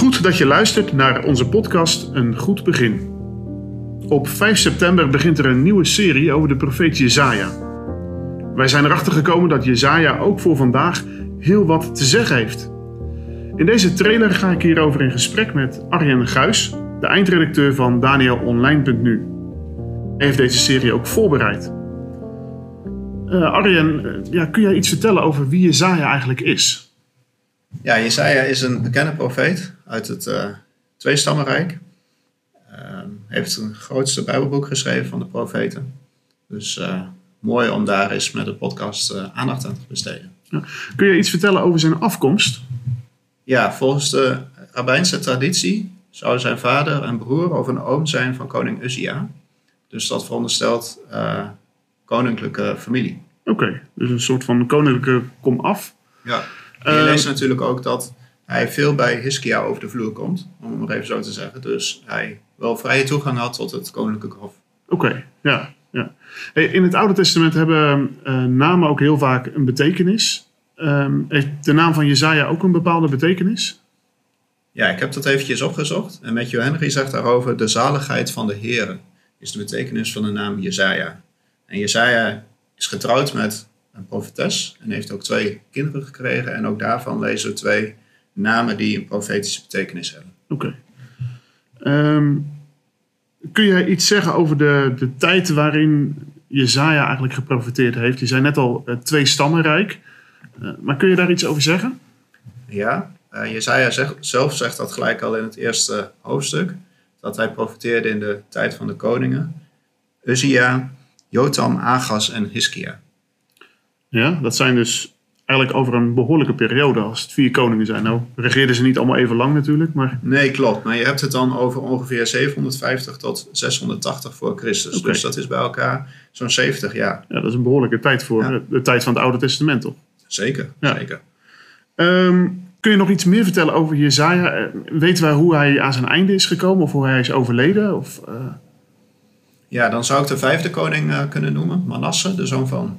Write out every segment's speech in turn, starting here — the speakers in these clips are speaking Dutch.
Goed dat je luistert naar onze podcast Een Goed Begin. Op 5 september begint er een nieuwe serie over de profeet Jezaja. Wij zijn erachter gekomen dat Jezaja ook voor vandaag heel wat te zeggen heeft. In deze trailer ga ik hierover in gesprek met Arjen Guis, de eindredacteur van DanielOnline.nu. Hij heeft deze serie ook voorbereid. Uh, Arjen, uh, ja, kun jij iets vertellen over wie Jezaja eigenlijk is? Ja, Jesaja is een bekende profeet uit het uh, Tweestammenrijk. Uh, heeft een grootste Bijbelboek geschreven van de profeten. Dus uh, mooi om daar eens met de podcast aandacht aan te besteden. Ja. Kun je iets vertellen over zijn afkomst? Ja, volgens de rabbijnse traditie zou zijn vader en broer of een oom zijn van koning Uzia. Dus dat veronderstelt koninklijke familie. Oké, dus een soort van koninklijke komaf. Ja. En je leest natuurlijk ook dat hij veel bij Hiskia over de vloer komt, om het maar even zo te zeggen. Dus hij wel vrije toegang had tot het koninklijke hof. Oké, ja. ja. Hey, in het Oude Testament hebben uh, namen ook heel vaak een betekenis. Um, heeft de naam van Jezaja ook een bepaalde betekenis? Ja, ik heb dat eventjes opgezocht. En Matthew Henry zegt daarover: de zaligheid van de Heer is de betekenis van de naam Jezaja. En Jezaja is getrouwd met een profetes en heeft ook twee kinderen gekregen. En ook daarvan lezen we twee namen die een profetische betekenis hebben. Oké. Ehm, kun jij iets zeggen over de, de tijd waarin Jezaja eigenlijk geprofiteerd heeft? Je zei net al uh, twee stammenrijk. Uh, maar kun je daar iets over zeggen? Ja, uh, Jezaja zelf zegt dat gelijk al in het eerste hoofdstuk. Dat hij profiteerde in de tijd van de koningen. Uzia, Jotam, Agas en Hiskia. Ja, dat zijn dus eigenlijk over een behoorlijke periode als het vier koningen zijn. Nou, regeerden ze niet allemaal even lang natuurlijk, maar... Nee, klopt. Maar je hebt het dan over ongeveer 750 tot 680 voor Christus. Okay. Dus dat is bij elkaar zo'n 70 jaar. Ja, dat is een behoorlijke tijd voor ja. de tijd van het Oude Testament, toch? Zeker, ja. zeker. Um, kun je nog iets meer vertellen over Jezaja? Weten wij hoe hij aan zijn einde is gekomen of hoe hij is overleden? Of, uh... Ja, dan zou ik de vijfde koning uh, kunnen noemen, Manasse, de zoon van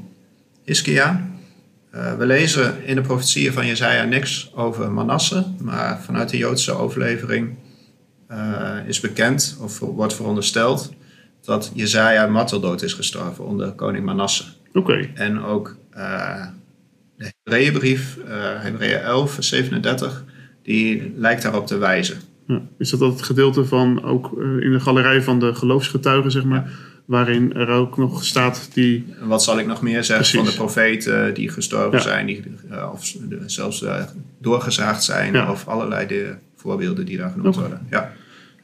Hiskia. Uh, we lezen in de profetieën van Jezaja niks over Manasse, maar vanuit de Joodse overlevering uh, is bekend of wordt verondersteld dat Jezaja marteldood is gestorven onder koning Manasse. Oké. Okay. En ook uh, de Hebreeënbrief, Hebreeën 11, 37, die lijkt daarop te wijzen. Ja. Is dat dat het gedeelte van ook in de galerij van de geloofsgetuigen, zeg maar? Ja waarin er ook nog staat die... Wat zal ik nog meer zeggen Precies. van de profeten die gestorven ja. zijn, die, uh, of zelfs uh, doorgezaagd zijn, ja. of allerlei de voorbeelden die daar genoemd okay. worden. Ja.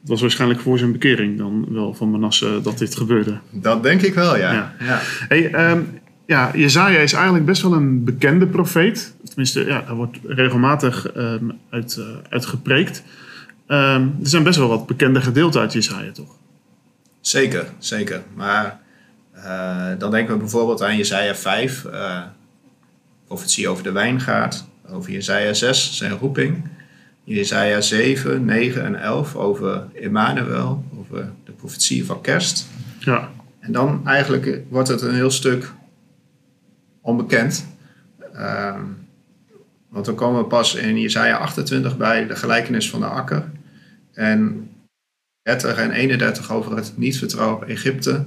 Het was waarschijnlijk voor zijn bekering dan wel van Manasse dat dit gebeurde. Dat denk ik wel, ja. ja. ja. Hey, um, ja, Jezaja is eigenlijk best wel een bekende profeet. Tenminste, ja, daar wordt regelmatig um, uit, uh, uit gepreekt. Um, er zijn best wel wat bekende gedeelten uit Jezaja, toch? Zeker, zeker. Maar uh, dan denken we bijvoorbeeld aan Jezaja 5, uh, profetie over de wijngaard. Over Jezaja 6, zijn roeping. Jezaja 7, 9 en 11 over Emmanuel, over de profetie van kerst. Ja. En dan eigenlijk wordt het een heel stuk onbekend. Uh, want dan komen we pas in Jezaja 28 bij de gelijkenis van de akker. En 30 en 31 over het niet-vertrouwen op Egypte.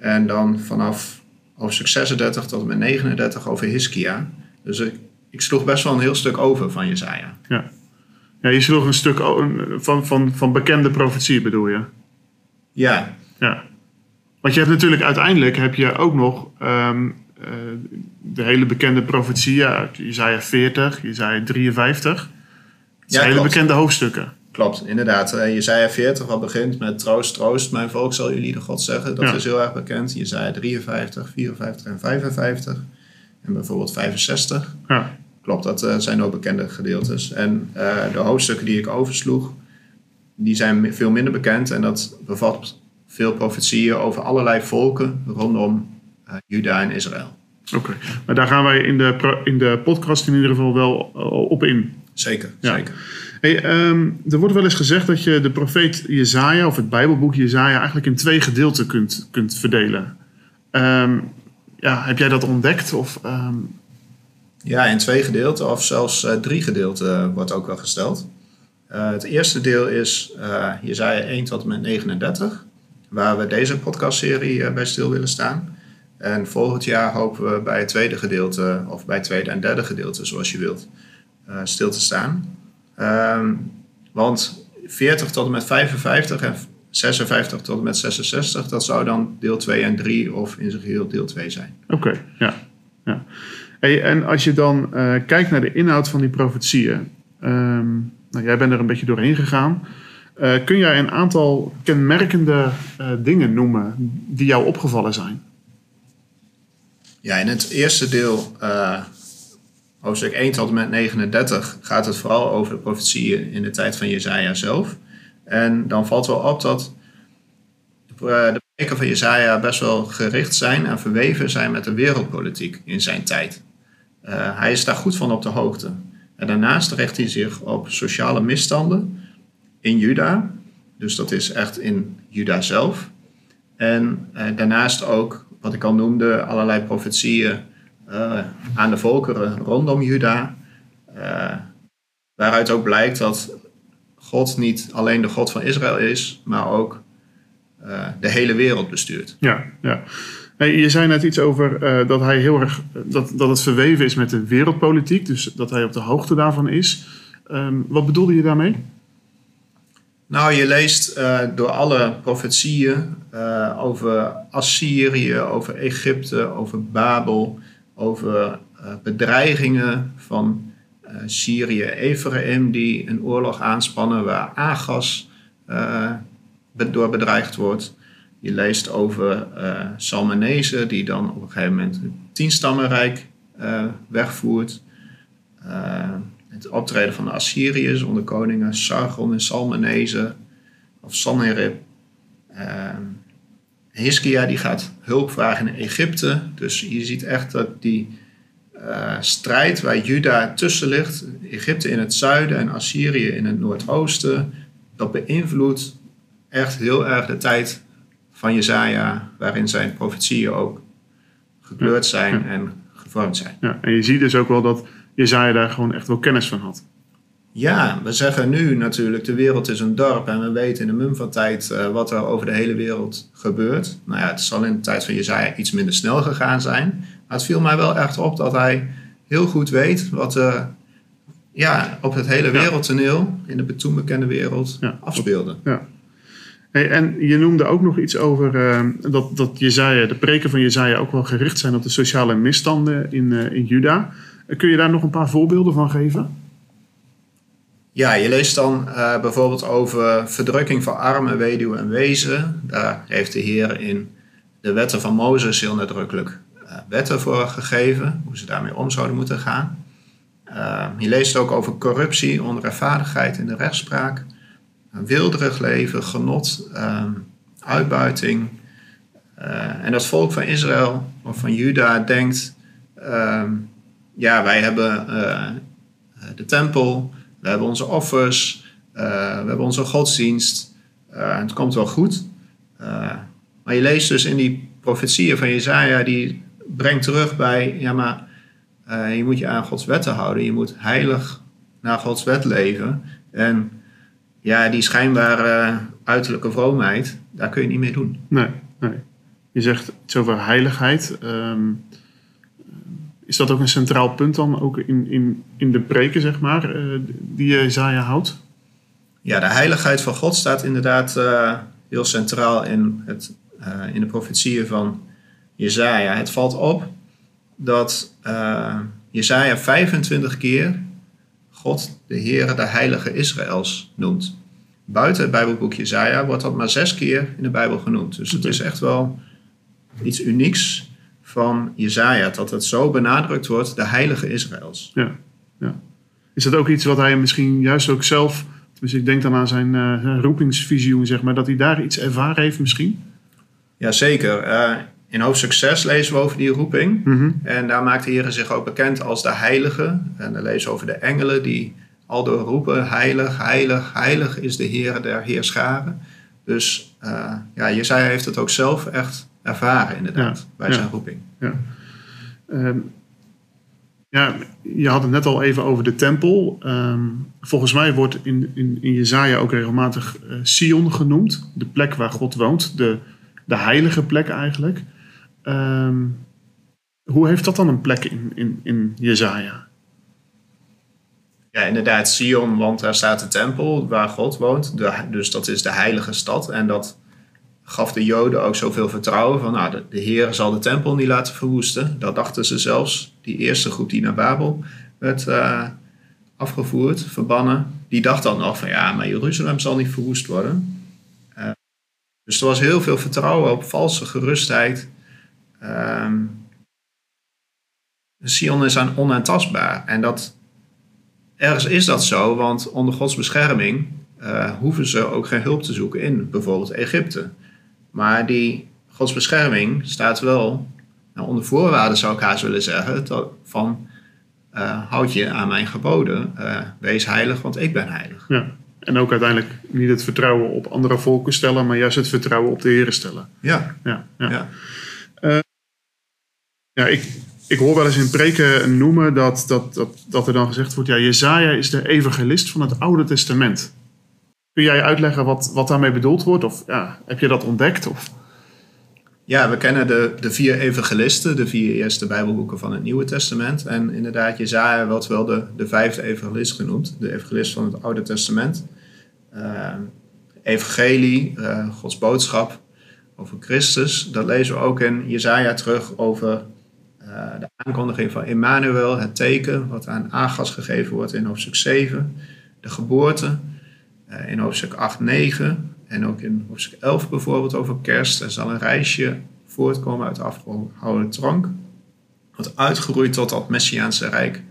En dan vanaf hoofdstuk 36 tot en met 39 over Hiskia. Dus ik, ik sloeg best wel een heel stuk over van Jezaja. Ja. ja, je sloeg een stuk van, van, van bekende profetie bedoel je? Ja. Ja. Want je hebt natuurlijk uiteindelijk heb je ook nog um, uh, de hele bekende profetieën uit Jezaja 40, Jezaja 53. Dat zijn ja, hele bekende hoofdstukken. Klopt, inderdaad. Uh, Jezaja 40 wat begint met troost, troost, mijn volk zal jullie de God zeggen. Dat ja. is heel erg bekend. Jezaja 53, 54 en 55. En bijvoorbeeld 65. Ja. Klopt, dat uh, zijn ook bekende gedeeltes. En uh, de hoofdstukken die ik oversloeg, die zijn veel minder bekend. En dat bevat veel profetieën over allerlei volken rondom Juda en Israël. Oké, okay. maar daar gaan wij in de, in de podcast in ieder geval wel op in. Zeker, ja. zeker. Hey, um, er wordt wel eens gezegd dat je de profeet Jezaja of het Bijbelboek Jezaja eigenlijk in twee gedeelten kunt, kunt verdelen. Um, ja, heb jij dat ontdekt? Of, um... Ja, in twee gedeelten of zelfs uh, drie gedeelten wordt ook wel gesteld. Uh, het eerste deel is uh, Jezaja 1 tot en met 39, waar we deze podcastserie bij stil willen staan. En volgend jaar hopen we bij het tweede gedeelte, of bij het tweede en derde gedeelte, zoals je wilt, stil te staan. Um, want 40 tot en met 55 en 56 tot en met 66, dat zou dan deel 2 en 3 of in zijn geheel deel 2 zijn. Oké, ja. ja. Hey, en als je dan uh, kijkt naar de inhoud van die profetieën, um, nou, jij bent er een beetje doorheen gegaan. Uh, kun jij een aantal kenmerkende uh, dingen noemen die jou opgevallen zijn? Ja, in het eerste deel, hoofdstuk 1 tot en met 39, gaat het vooral over de profetieën in de tijd van Jezaja zelf. En dan valt wel op dat de preken van Jezaja best wel gericht zijn en verweven zijn met de wereldpolitiek in zijn tijd. Uh, hij is daar goed van op de hoogte. En daarnaast richt hij zich op sociale misstanden in Juda. Dus dat is echt in Juda zelf. En uh, daarnaast ook, wat ik al noemde, allerlei profetieën uh, aan de volkeren rondom Juda. waaruit ook blijkt dat God niet alleen de God van Israël is, maar ook de hele wereld bestuurt. Ja, ja. Hey, je zei net iets over dat hij heel erg dat, dat het verweven is met de wereldpolitiek, dus dat hij op de hoogte daarvan is. Um, wat bedoelde je daarmee? Nou, je leest uh, door alle profetieën uh, over Assyrië, over Egypte, over Babel, over bedreigingen van Syrië, Ephraim die een oorlog aanspannen waar Agas door bedreigd wordt. Je leest over uh, die dan op een gegeven moment het tienstammenrijk uh, wegvoert. Het optreden van de Assyriërs onder koningen Sargon en Salmanese, of Sanherib. Hiskia die gaat hulp vragen in Egypte. Dus je ziet echt dat die strijd waar Juda tussen ligt, Egypte in het zuiden en Assyrië in het noordoosten, dat beïnvloedt echt heel erg de tijd van Jezaja, waarin zijn profetieën ook gekleurd zijn en gevormd zijn. Ja, en je ziet dus ook wel dat Jezaja daar gewoon echt wel kennis van had. Ja, we zeggen nu natuurlijk, de wereld is een dorp en we weten in de mum van tijd uh, wat er over de hele wereld gebeurt. Nou ja, het zal in de tijd van Jezaja iets minder snel gegaan zijn. Maar het viel mij wel echt op dat hij heel goed weet wat er ja, op het hele wereldtoneel, in de toen bekende wereld, ja. afspeelde. Ja. Hey, en je noemde ook nog iets over uh, dat, dat Jezaja, de preken van Jezaja ook wel gericht zijn op de sociale misstanden in, uh, in Juda. kun je daar nog een paar voorbeelden van geven? Ja, je leest dan uh, bijvoorbeeld over verdrukking van armen, weduwen en wezen. Daar heeft de Heer in de wetten van Mozes heel nadrukkelijk wetten voor gegeven, hoe ze daarmee om zouden moeten gaan. je leest ook over corruptie, onrechtvaardigheid in de rechtspraak wilderig leven, genot, ehm, uitbuiting. Uh, en dat volk van Israël of van Juda denkt: ehm, ja, wij hebben de tempel, we hebben onze offers, uh, we hebben onze godsdienst. het komt wel goed. maar je leest dus in die profetieën van Jezaja, die brengt terug bij: ja, maar je moet je aan Gods wetten houden, je moet heilig naar Gods wet leven. En ja, die schijnbare uiterlijke vroomheid, daar kun je niet mee doen. Nee, nee. Je zegt iets over heiligheid. Ehm, is dat ook een centraal punt dan ook in, in, in de preken, zeg maar, uh, die Jezaja houdt? Ja, de heiligheid van God staat inderdaad uh, heel centraal in, het, uh, in de profetieën van Jezaja. Het valt op dat Jezaja 25 keer God de Heere, de Heilige Israëls noemt. Buiten het Bijbelboek Jezaja wordt dat maar zes keer in de Bijbel genoemd. Dus het is echt wel iets unieks van Jezaja, dat het zo benadrukt wordt, de Heilige Israëls. Ja, ja. Is dat ook iets wat hij misschien juist ook zelf, dus ik denk dan aan zijn uh, roepingsvisioen, zeg maar, dat hij daar iets ervaren heeft misschien? Jazeker. Uh, in hoofdstuk 6 lezen we over die roeping. Mhm. En daar maakt de Heer zich ook bekend als de Heilige. En dan lezen we over de engelen die al door roepen: Heilig, heilig, heilig is de Heer der Heerscharen. Dus uh, ja, Jezaja heeft het ook zelf echt ervaren, inderdaad, bij zijn roeping. Ja. Um, Ja, je had het net al even over de tempel. Ehm, volgens mij wordt in, in, in Jezaja ook regelmatig uh, Sion genoemd. De plek waar God woont. De, de heilige plek eigenlijk. Ehm, hoe heeft dat dan een plek in, in, in Jezaja? Ja, inderdaad, Sion, want daar staat de tempel waar God woont. De, dus dat is de heilige stad. En dat gaf de Joden ook zoveel vertrouwen van, nou, de, Heer zal de tempel niet laten verwoesten. Dat dachten ze zelfs, die eerste groep die naar Babel werd uh, afgevoerd, verbannen. Die dacht dan nog van, ja, maar Jeruzalem zal niet verwoest worden. Uh, dus er was heel veel vertrouwen op valse gerustheid. Um, Sion is aan onaantastbaar. En dat, ergens is dat zo, want onder Gods bescherming uh, hoeven ze ook geen hulp te zoeken in bijvoorbeeld Egypte. Maar die Gods bescherming staat wel nou, onder voorwaarden, zou ik haast willen zeggen, van uh, houd je aan mijn geboden, uh, wees heilig, want ik ben heilig. Ja. En ook uiteindelijk niet het vertrouwen op andere volken stellen, maar juist het vertrouwen op de Heer stellen. Ja. Ja, ja. ja. Uh, ja ik, ik hoor wel eens in preken noemen dat, dat, dat, dat er dan gezegd wordt: ja, Jezaja is de evangelist van het Oude Testament. Kun jij uitleggen wat, wat daarmee bedoeld wordt? Of ja, heb je dat ontdekt? Of? Ja, we kennen de, de vier evangelisten, de vier eerste Bijbelboeken van het Nieuwe Testament. En inderdaad, Jezaja wordt wel de, de vijfde evangelist genoemd, de evangelist van het Oude Testament. Uh, evangelie, uh, Gods boodschap over Christus, dat lezen we ook in Jezaja terug over uh, de aankondiging van Emmanuel, het teken wat aan Agas gegeven wordt in hoofdstuk 7, de geboorte uh, in hoofdstuk 8, 9 en ook in hoofdstuk 11 bijvoorbeeld over kerst. Er zal een reisje voortkomen uit de afgehouden drank, wat uitgeroeid tot dat Messiaanse Rijk.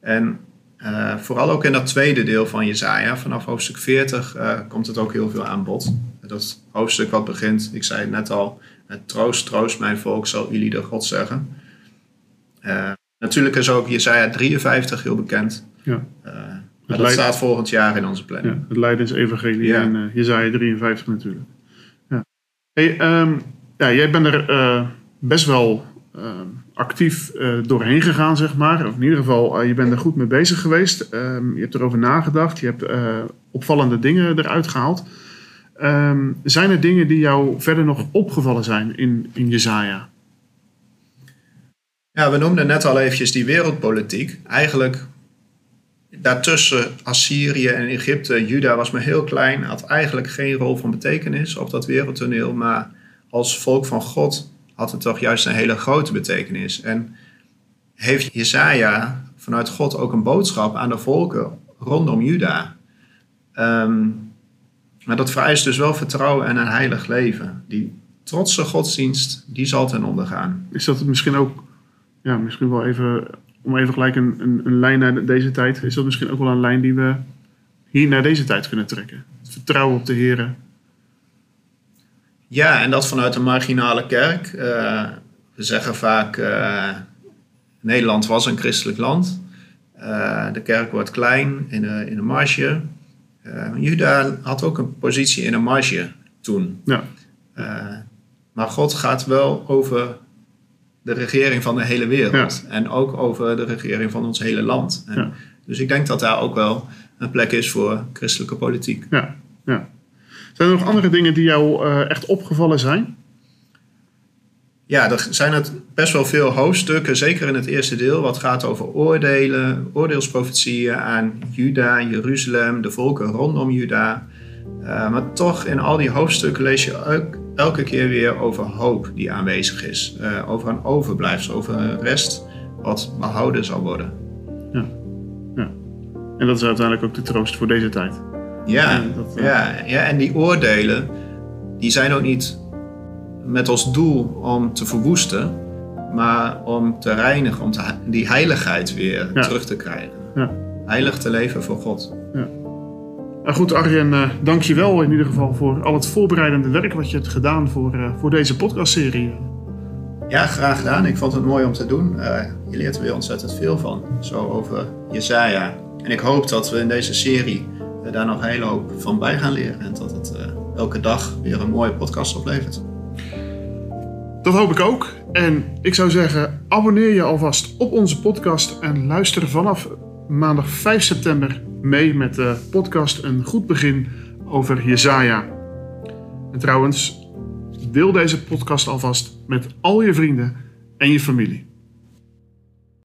En uh, vooral ook in dat tweede deel van Jezaja, vanaf hoofdstuk 40, komt het ook heel veel aan bod. Dat hoofdstuk wat begint, ik zei het net al, troost, troost mijn volk, zal jullie de God zeggen. Uh, natuurlijk is ook Jesaja 53 heel bekend. Ja. Maar dat staat volgend jaar in onze planning. Ja, het Leidensevangelie ja. en uh, Jesaja 53 natuurlijk. Ja. Hey, um, ja, jij bent er best wel actief doorheen gegaan, zeg maar. Of in ieder geval, je bent er goed mee bezig geweest. Um, je hebt erover nagedacht. Je hebt opvallende dingen eruit gehaald. Um, zijn er dingen die jou verder nog opgevallen zijn in, in Jezaja? Ja, we noemden net al eventjes die wereldpolitiek. Eigenlijk daartussen Assyrië en Egypte, Juda was maar heel klein, had eigenlijk geen rol van betekenis op dat wereldtoneel, maar als volk van God had het toch juist een hele grote betekenis. En heeft Jesaja vanuit God ook een boodschap aan de volken rondom Juda. Um, maar dat vereist dus wel vertrouwen en een heilig leven. Die trotse godsdienst, die zal ten onder gaan. Is dat misschien ook ja, misschien wel even, om even gelijk een, een, een, lijn naar deze tijd, is dat misschien ook wel een lijn die we hier naar deze tijd kunnen trekken. Het vertrouwen op de Heer. Ja, en dat vanuit de marginale kerk. Uh, we zeggen vaak, uh, Nederland was een christelijk land. Uh, de kerk wordt klein in de, in de marge. Juda had ook een positie in de marge toen. Ja. maar God gaat wel over de regering van de hele wereld. En ook over de regering van ons hele land. En Dus ik denk dat daar ook wel een plek is voor christelijke politiek. Ja, ja. Zijn er nog andere dingen die jou uh, echt opgevallen zijn? Ja, er zijn het best wel veel hoofdstukken, zeker in het eerste deel, wat gaat over oordelen, oordeelsprofetieën aan Juda, Jeruzalem, de volken rondom Juda. Uh, maar toch in al die hoofdstukken lees je ook elke keer weer over hoop die aanwezig is. Uh, over een overblijfsel, over een rest wat behouden zal worden. Ja. ja. En dat is uiteindelijk ook de troost voor deze tijd. Ja, dat, uh... ja, ja, en die oordelen, die zijn ook niet met als doel om te verwoesten, maar om te reinigen, om te, die heiligheid weer ja. terug te krijgen. Ja. Heilig te leven voor God. Nou goed, Arjen, uh, dank je wel in ieder geval voor al het voorbereidende werk wat je hebt gedaan voor, uh, voor deze podcastserie. Ja, graag gedaan. Ik vond het mooi om te doen. Uh, je leert er weer ontzettend veel van, zo over Jesaja. En ik hoop dat we in deze serie daar nog een hele hoop van bij gaan leren. En dat het elke dag weer een mooie podcast oplevert. Dat hoop ik ook. En ik zou zeggen, abonneer je alvast op onze podcast en luister vanaf maandag 5 september mee met de podcast Een Goed Begin over Jezaja. En trouwens, deel deze podcast alvast met al je vrienden en je familie.